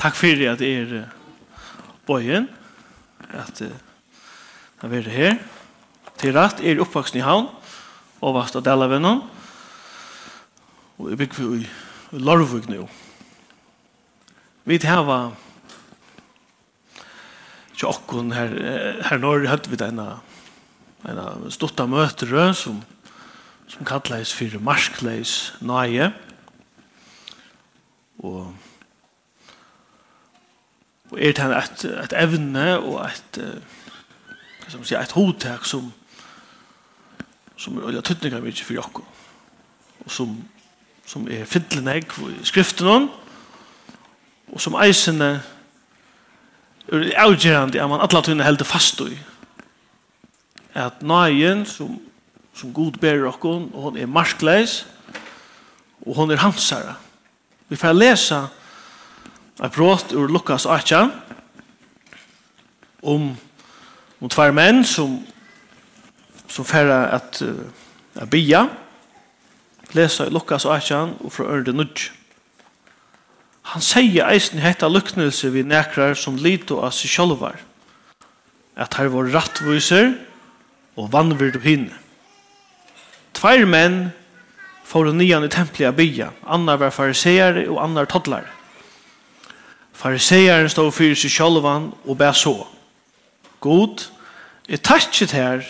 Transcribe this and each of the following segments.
Takk for at er bøyen, at jeg er her. Til rett er oppvaksen i havn, og vast av dela vennom. Og jeg bygger i Larvik nå. Vi har ikke okken her, her når hadde vi denne en stort av møtere som, som kalles for Marskleis Nøye. Og Og er det et, et evne og et, hva skal man si, et hodtak som, som er olja tøtninga mykje for jokko. Og som, som er fiddelen jeg i skriften hon, og som eisene er avgjerande at man atla tøyne helder fast i. At nøyen som, som god ber okkon, og hon er markleis, og hon er hansara. Vi får lesa et brått ur Lukas 8 om, om tvær menn som, som færre at, at bia lesa i Lukas 8 og fra Ørde Nudj. Han sier eisen hetta luknelse vi nekrar som lito av seg sjolvar, at her var rattviser og vannvird på hinne. Tveir menn får nian i tempelet av bia, annar var fariseere og annar toddlare. Fariseeren stod fyrir seg sjálvan og bæ så. God, jeg tatsit her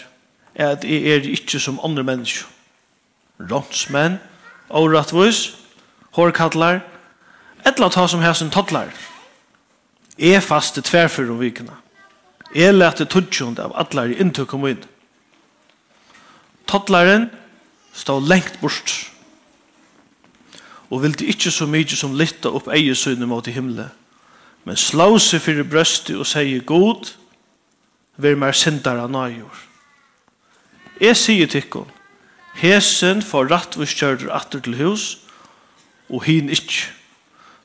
at jeg er ikke som andre mennesker. Rånsmenn, åretvis, hårkattlar, etla ta som hæsen tattlar. Jeg faste tverfyr om vikina. Jeg lette tutsjund av atlar i inntuk om inn. Tattlaren stod lengt bort og vildi ikkje så mykje som lytta opp eie søgne mot i himmelen men slå seg for brøstet og sier god, vil mer syndere nøyjord. Jeg sier til henne, hesen får rattvurskjørter atter til hus, og hin ikke.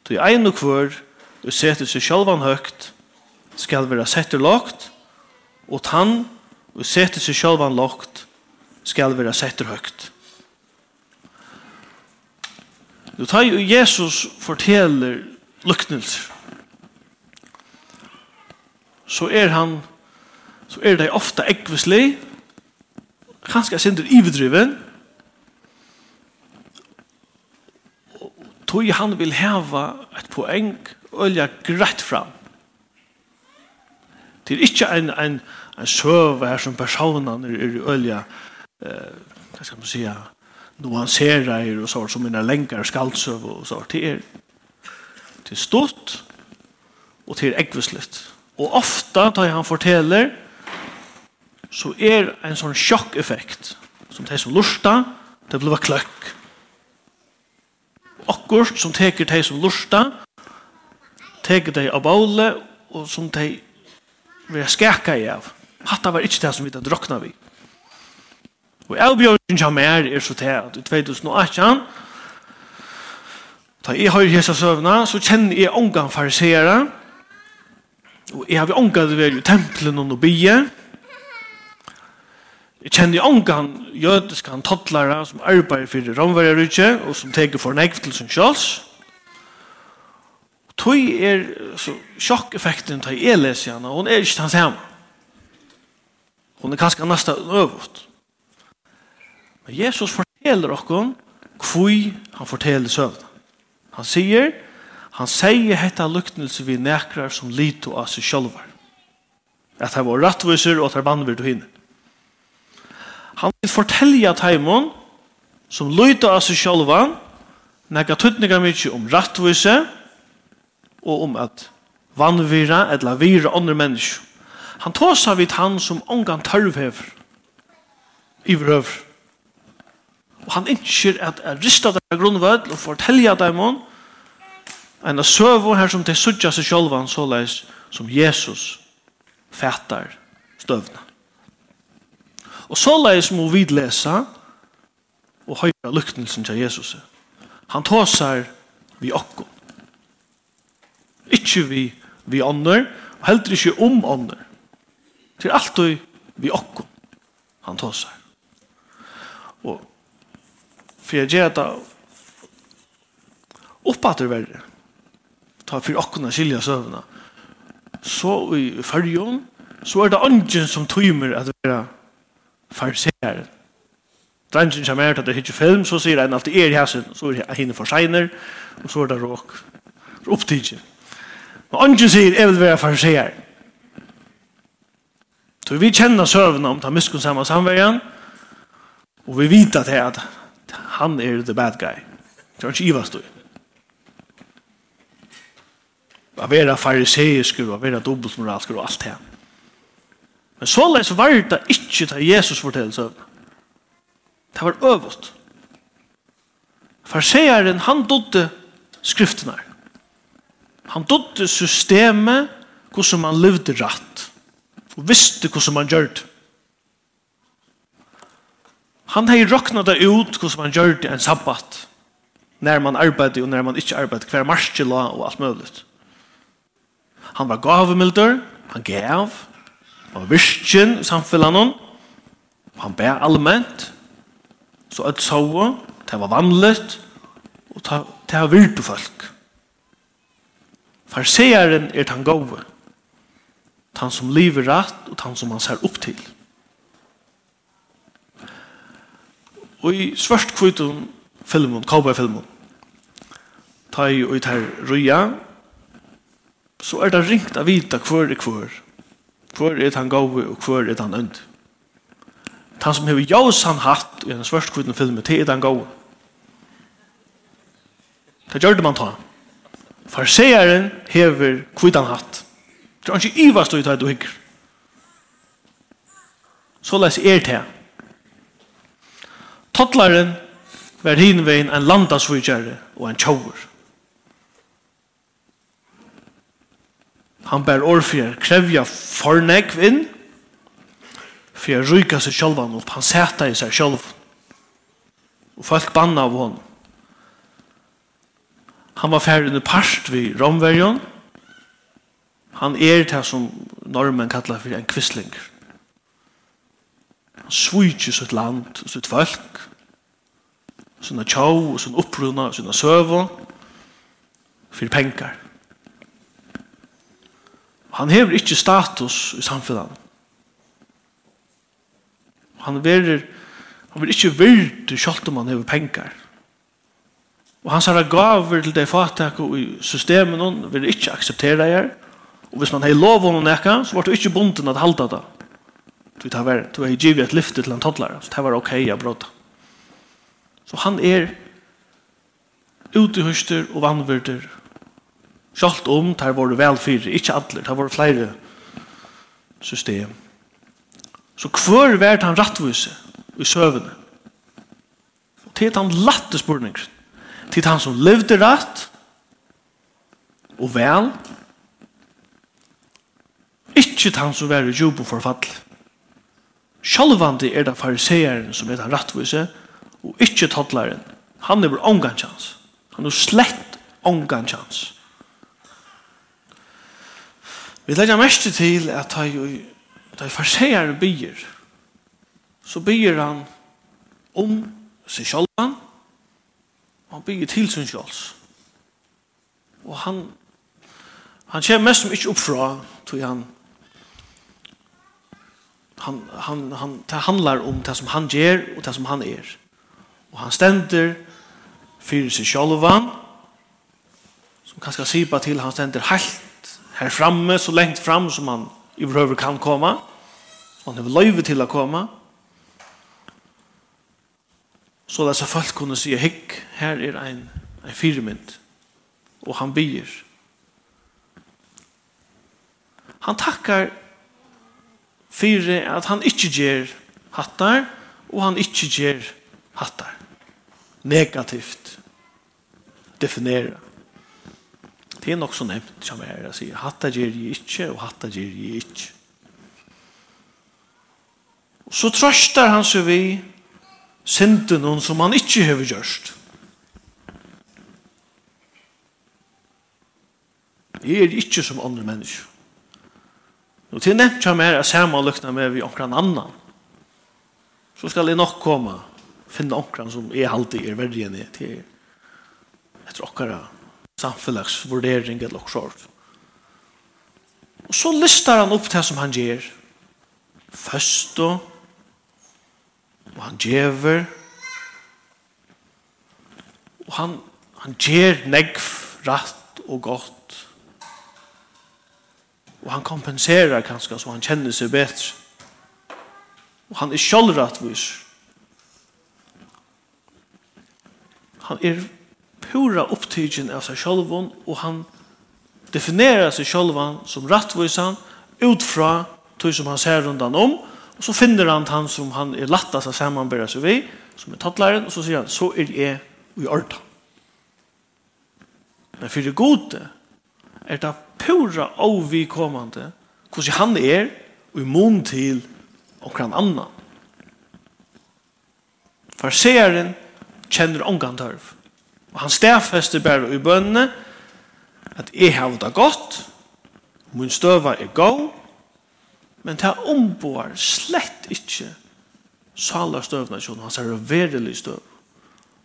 Du er en og hver, og setter seg sjølvan høgt, skal være setter lagt, og tann, og setter seg sjølvan lagt, skal være setter høgt. Du tar jo Jesus forteller luknelser, så er han så er det ofta ekvislig ganske sinter ivedriven tog han vil heva et poeng ølja greit fram. Til ikkje en, en, en søve her som personen er, er olja eh, hva skal man sija nuansera er og sånt som mina länkar skaldsøve og sånt til er til stort og till ekvisligt Og ofta, da han forteller, så er en sån sjokkeffekt, som det som lusta, det blir kløkk. Akkurat som teker det som lusta, teker det av båle, og som det vil skaka i av. Hatta var ikke det som vi da drokna vi. Og avbjørnsen som er, er så til at i 2018, da jeg hører hese søvna, så kjenner jeg omgang farisere, Og jeg har ångat det i tempelen og bie. Jeg kjenner ångan jødiske han tattlæra som arbeider for romverjarutje og som teker for nekv til sin kjøls. Og tog er så sjokkeffekten til jeg leser henne, og hun er ikke hans hjemme. Hun er kanskje nesten øvått. Men Jesus forteller okkon hvor han forteller søvn. Han sier, Han sier hetta luktnelse vi nekrar som lito av seg sjølvar. At han var rattviser og at han vannvirt og hinne. Han vil fortelle at heimon som lito av seg sjølvar nekka tuttninga mykje om rattvise og om at vannvira eller vira andre mennesker. Han tåsa vidt han som ongan tørvhever i vrøver. Og han innskjer at er rista der grunnvød og fortelja dem om en søvå her som til suttja seg sjølvan såleis som Jesus fætar støvna. Og såleis må vi lesa og høyra luknelsen til Jesus. Han tåsar vi okko. Ikki vi vi ånder, og heldur ikkje om ånder. Til alt og vi okko. Han tåsar. Og for jeg gjør det oppater verre, ta for okkona skilja søvna. Så i fyrjon, så er det ungen som tøymer at være farseer. Drangen som her til at det hittir film, så sier han alltid er i hæsen, så er henne for seiner, og så er det råk. Så opptidje. Men ungen sier, jeg vil være farseer. Så vi kjenner søvna om ta miskun saman samverjan, og vi vet at han er the bad guy. Det er ikke ivast du å være fariseisk och att vara dubbelmoralsk och allt det. Men så läs var det ikke det Jesus fortäller så. Det var øvått. Fariseren, han dodde skriftene. Han dodde systemet hvordan man levde rett. Og visste hvordan man gjør det. Han har råknet det ut hvordan man gjør det en sabbat. Når man arbeider og når man ikke arbeider. Hver marsjela og alt mulig. Han var gavemilder, han gav, han var virkjen i samfunnet, han ber allment, så at sove, det var vanligt, og det var virtu folk. Farseeren er han gode, han som lever rett, og han som han ser opp til. Og i svart kvittum filmen, cowboy-filmen, ta i og tar røya, så er det ringt å vite hver er hver. Hver er han gave og hver er han ønd. Han som har jausan hatt i en svørst kvitten filmen, det er han gave. Det gjør det man tar. Farseeren hever kvitten hatt. Det er ikke ivast i ta du hikker. Så les er til. Tottlaren var hinvein en landasvigere og en tjauer. Han bär år för krävja förnägv in för jag ryka seg själv opp Han seta i seg själv. og folk banna av hon Han var färdig under parst vid Romverjon. Han er det som normen kallar for en kvistling Han svujtje sitt land og sitt folk. Sina tjau og sin upprunna og sina sövon. För pengar. Han hever ikke status i samfunnet. Han verer, han vil ikke virte kjalt om han hever penger. Og han sier gaver til det fatak og i systemen hon vil ikke akseptere det Og hvis man har lov om henne eka, så var det ikke bunden at halda det. Du tar vær, du har givet et lyfte til en toddler, så det var ok, jeg bråd. Så han er utehuster og vannvurder Sjalt om tar våre velfyrir, ikkje atler, tar våre flere system. Så hver vært han rattvise i søvende? Og til han latte spurning. Til han som levde rett og vel. Ikkje til han som var i jobb og forfall. Sjalvandi er det fariseeren som er han rattvise, og ikkje tattlaren. Han er vår omgang chans. Han er slett ongan chans. Vi legger mest til at de, de farseger byer, så byer han om seg selv, og han byer til sin selv. Og han, han kommer mest som ikke oppfra, tror han, han, han, han, det handlar om det som han gjør, og det som han er. Og han stender fyrir seg selv, som kanskje på til han stender helt her framme så lengt fram som han överhuvud kan komma. Så han har løyve till att komma. Så där så folk kunde si, hikk, här är en, en firmynd. Och han byr. Han tackar för att han inte ger hattar och han inte ger hattar. Negativt definera. Det er nok så nevnt som jeg å si, Hatta gjør jeg ikke, og hatta gjør jeg ikke. Og så trøster han seg vi synden noen som han ikke har gjørst. Jeg er ikke som andre mennesker. Og til nevnt som jeg her er sammen lykna med vi omkring annan. Så skal jeg nok komme finne omkring som er alltid er verdig enn jeg til etter okkara samfunnsvurdering eller noe sånt. Og så listar han opp det som han gjør. Først og og han djever og han han gjør negv rett og godt og han kompenserar kanskje så han kjenner seg bedre og han er sjølv rettvis han er pura upptigen av seg sjálvan og han definerar seg sjálvan som rattvisan utfra tog som han ser rundan om og så finner han han som han er lattast av samanbära seg vi, som är tattlaren og så sier han så er jeg i orda men for det gode er det pura avvikommande hvordan han er og i mån til omkran annan Farsearen kjenner ongan tørv. Og han stedfester bare i bønnene at jeg har det godt, min støva er god, men det omboar slett ikke salar støvna sjón hans er verilig støv.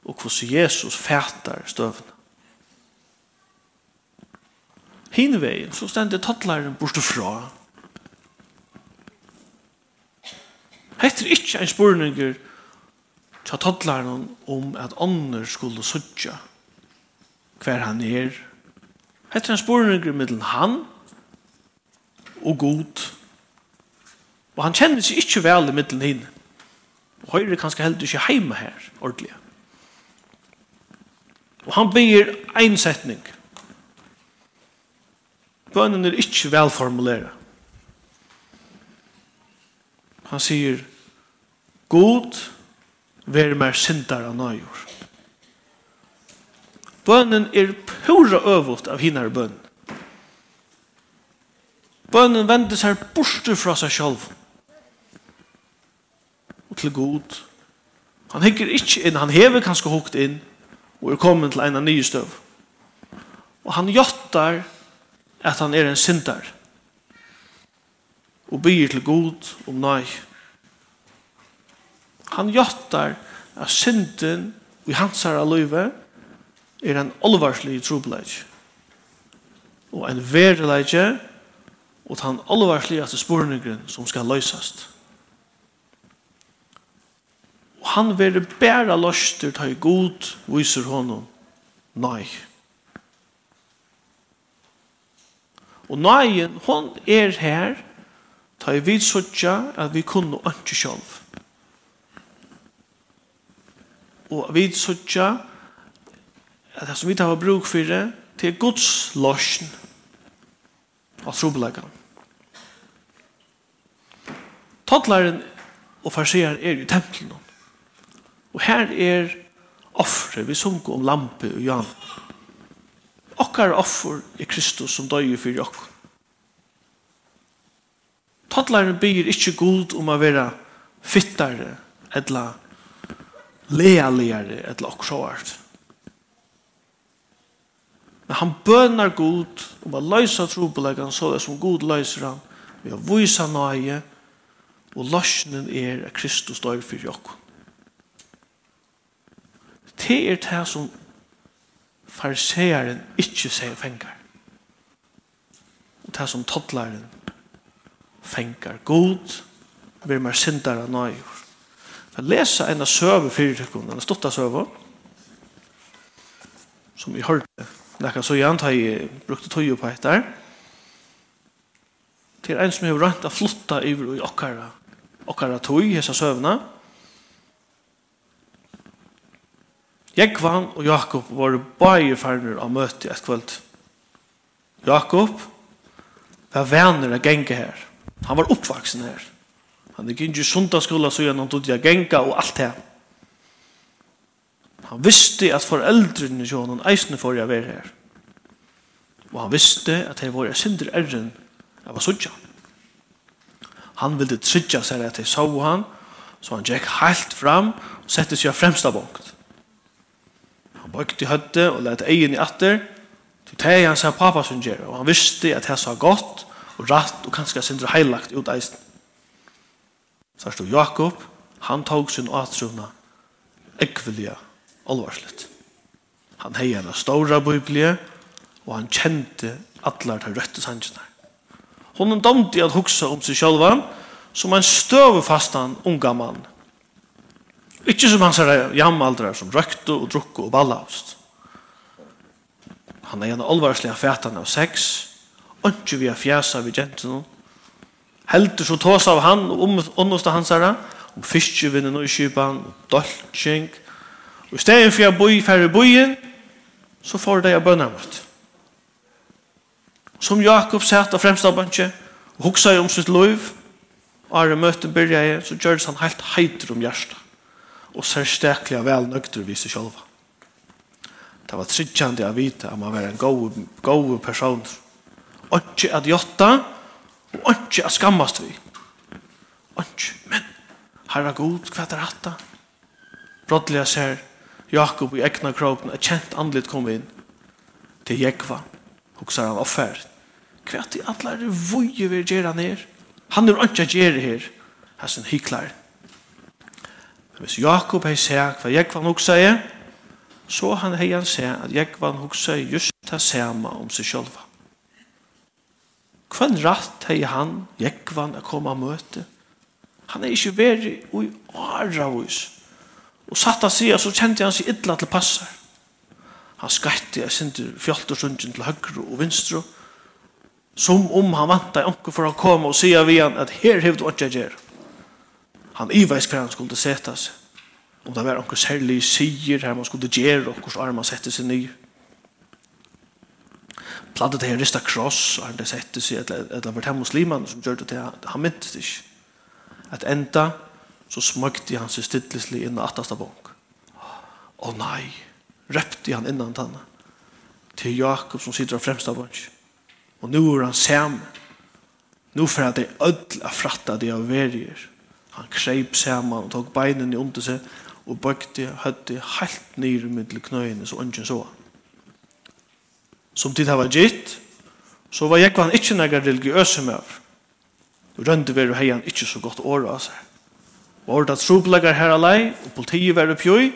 Og hvordan Jesus fætar støvna hinveien så stender tattlaren borte fra Hette er ikke en spurninger tja tottlaren om at ånder skulle suttja hver han er. Hette en spurning i middelen han og god. Og han kjenner seg ikke vel i middelen henne. Og høyre kanskje heller ikke heima her, ordentlig. Og han byr en setning. Bønnen er ikke velformuleret. Han sier, God, Vær mer syndar av nøyur. Bønnen er pura øvult av hinar bønnen. Bønnen vender seg borte fra seg sjálf. Og til god. Han hikker ikke inn, han hever kanskje hukt inn, og er kommet til en av nye støv. Og han jottar at han er en syndar. Og byr til god om nøy. Han gjøttar at synden i hans herre løyve er en olvarslig trobleik. Og en verileik og den olvarsligaste spurningren som skal løysast. Og han vil bæra løster ta i god viser honom nei. Og nei, hon er her ta i vidsutja at vi kunne ønske sjálf. Og vi sutja at det som vi tar bruk for det, til Guds løsjen av trobeleggene. Tottlaren og farsier er i tempelen. Og her er offre, vi sunker om lampe og jan. Okkar offer er Kristus som døy for okk. Tottlaren byr ikkje god om å være fittare, edla lealigare eller okksåart. Men han bønar god om å løysa trobeleggen så det som god løyser han ved å vysa nøye og løsningen er at Kristus døg for jokken. Det er det som farseeren ikke sier fengar. Og det som tottlaren fengar god vil mer sindere nøyere. Jeg leser en av søve fyrtøkken, en stått av søve, som vi hørte. Lekka så gjerne har jeg brukte tøye på etter. Til en som har rønt å flytte over i okkara, okkara tøy, hese søvna. Jekvann og Jakob var bare ferner av møte et kvöld. Jakob var venner av genge her. Han var oppvaksen her. Han gikk inn i sundagsskola så gjennom tog jeg genga og alt det. Han visste at foreldrene så han eisende for jeg var her. Og han visste at jeg var sindre erren av var. Han ville trytja seg at jeg så han, så han gikk helt fram og sette seg fremsta bokt. Han bøkte i høtte og lette egen i atter til det han sa pappa som gjør, og han visste at jeg sa godt og rett og kanskje sindre heilagt ut eisende. Så stod Jakob, han tog sin atrona ekvelia alvarslet. Han hei en stora biblie, og han kjente atlar til røtte sannsjene. Hon i at hugsa om seg sjølva, som en støvefastan unga mann. Ikke som hans jamaldrar som røkte og drukke og ballavst. Han er en alvarslig fætan av sex, ikke vi er fjæsa vi gentene, Heldur så tås av han og om åndosta hans herre, om fiskevinnen og kypan, og dolkjeng. Og i stedet for jeg boi færre boien, så får det jeg bønner mot. Som Jakob sett av fremsta bansje, og huksa om sitt lov, og er møte byrja jeg, så gjør han helt heiter om hjertet, og ser særsteklig av vel nøgter vise sjølva. Det var tryggande å vite at man var en god, god person. Og ikke at jotta, Og ikke er skammast vi. Ikke, men herra god, hva er hatta? Brottelig ser Jakob i egna kroppen, et kjent andlet kom inn til Jekva, hoksar han offert. Hva er det alle er vøye vi gjør han her? Han er ikke gjør her, her sin hyklar. Hvis Jakob har ser hva Jekva nok sier, så han hei han ser at Jekva hoksa just det samme om seg selv. Hvem rett hei han, Jekvan, å komme og møte? Han er ikke veri i åra hos. Og satt av sida så kjente han seg idla til passar. Han skatti jeg sindur fjoltorsundjen til høyre og vinstre, som om han vant deg onke for å komme og sida vi han at her hevd åtja gjer. Han iveis hver han skulle sette seg. Om det var onke særlig sier her man skulle gjøre og hvordan arma sette seg nye platt det här rista kross och det sette sig et det var det som gjør det han myntes ikke. At enda så smøkte han seg stidlislig inn i attasta bonk. Å oh, nei, røpte han innan tanna til Jakob som sitter av fremsta bonk. Og nu er han sammen. Nu for at det er ødel av fratta det av verier. Han kreip sammen og tok beinene under seg og bøkte høtte helt nyr middel knøyene så ønsken så han som tid hava gitt, så var jeg han ikke nægge religiøse med over. Rønde var hei han ikke så godt året av seg. Var det trobleggar her alai, og politiet var oppjøy,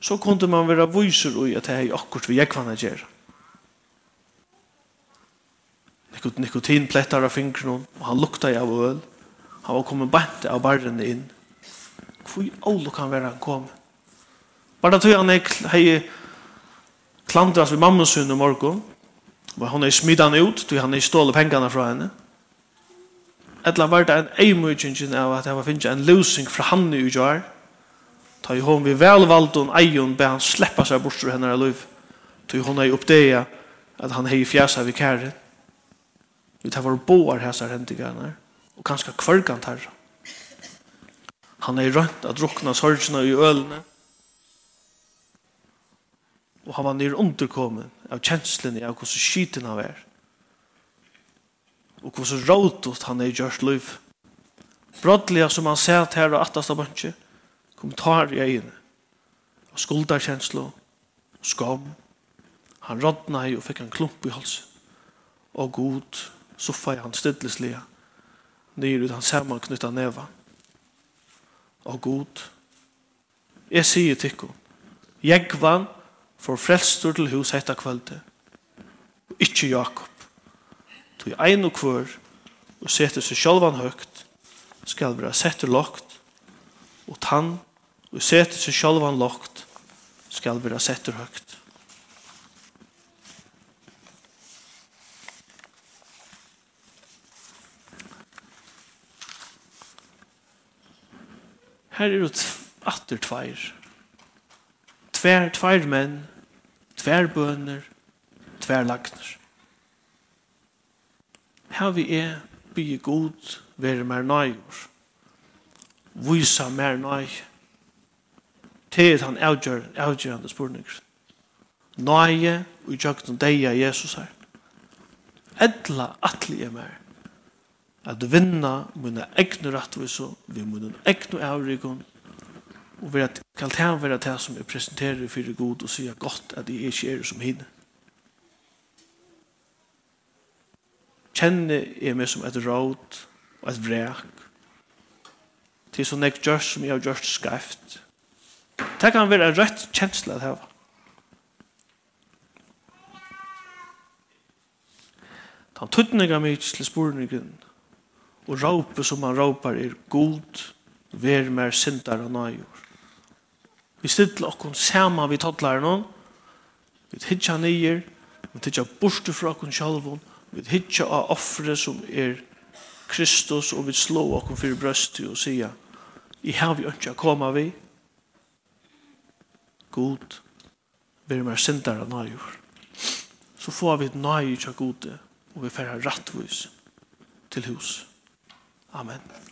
så kunde man være vyser ui at hei akkurat vi jeg kvann gjer. Nikotin plettar av fingrene, og han lukta i av øl. Han var kommet bant av barren inn. Hvor i ålok han være han kom? Bare tog han hei klandras vid mamma sin i morgon. Og hon er smidan ut, då han er stålet pengarna fra henne. Etla var det en eimutjengin av at han var finnst en løsning fra han i utjar. Ta i hon vi velvalgt og eion be han sleppa seg bort fra henne i liv. Ta hon er oppdega at han hei fjæsa vid Vi tar vår boar hæsar hendigarna og kanskje kvörgant herra. Han er rønt at drukna sorgina i ølene Og han var nere underkommen av kjenslene av hvordan skiten han var. Og hvordan rådet han er i gjørst liv. Brottliga som han sett her og attast av bønnsje, kommentar i øynene. Og skuldarkjenslo, og skam. Han rådna i og fikk en klump i halsen. Og god, så i han stedleslige, nere ut han sammanknytta neva. Og god, jeg sier tikkum, jeg vann, for frelstur til hus hetta kvölde. ikkje Jakob. Tu ein og kvør og settu seg sjálvan høgt skal vera settu lokt og tann og settu seg sjálvan lokt skal vera settu høgt. Her er det atter tveir tver, tver menn, tver bønner, tver lagner. Her vi er bygge god, være mer nøyur, vysa mer nøy, til at han avgjør, avgjør han det spurninger. Nøye, og gjør den deg av Jesus her. Edla atli er mer, at vinna mine egne rettviso, vi mine egne avrikon, Og vi kan ta vera det som vi presenterer for god og sier godt at jeg ikke er som hinne. Kjenne er meg som et råd og et vrek. Til sånn jeg gjør som jeg har gjort skreft. Det kan være en rett kjensle at hava. Han tuttninga mig til spurningen og råpe som han råpar er god, ver mer sindar og nøyur. Vi stiller okkon saman vi tottlar noen. Vi hitja nyer. Vi hitja borste fra okkon sjalvun. Vi hitja av offre som er Kristus og vi slå okkon fyrir brøsti og sia I her vi ønsker koma vi. God, vi er mer sindere nøyur. Så får vi et nøyur til gode og vi færre rattvis til hus. Amen.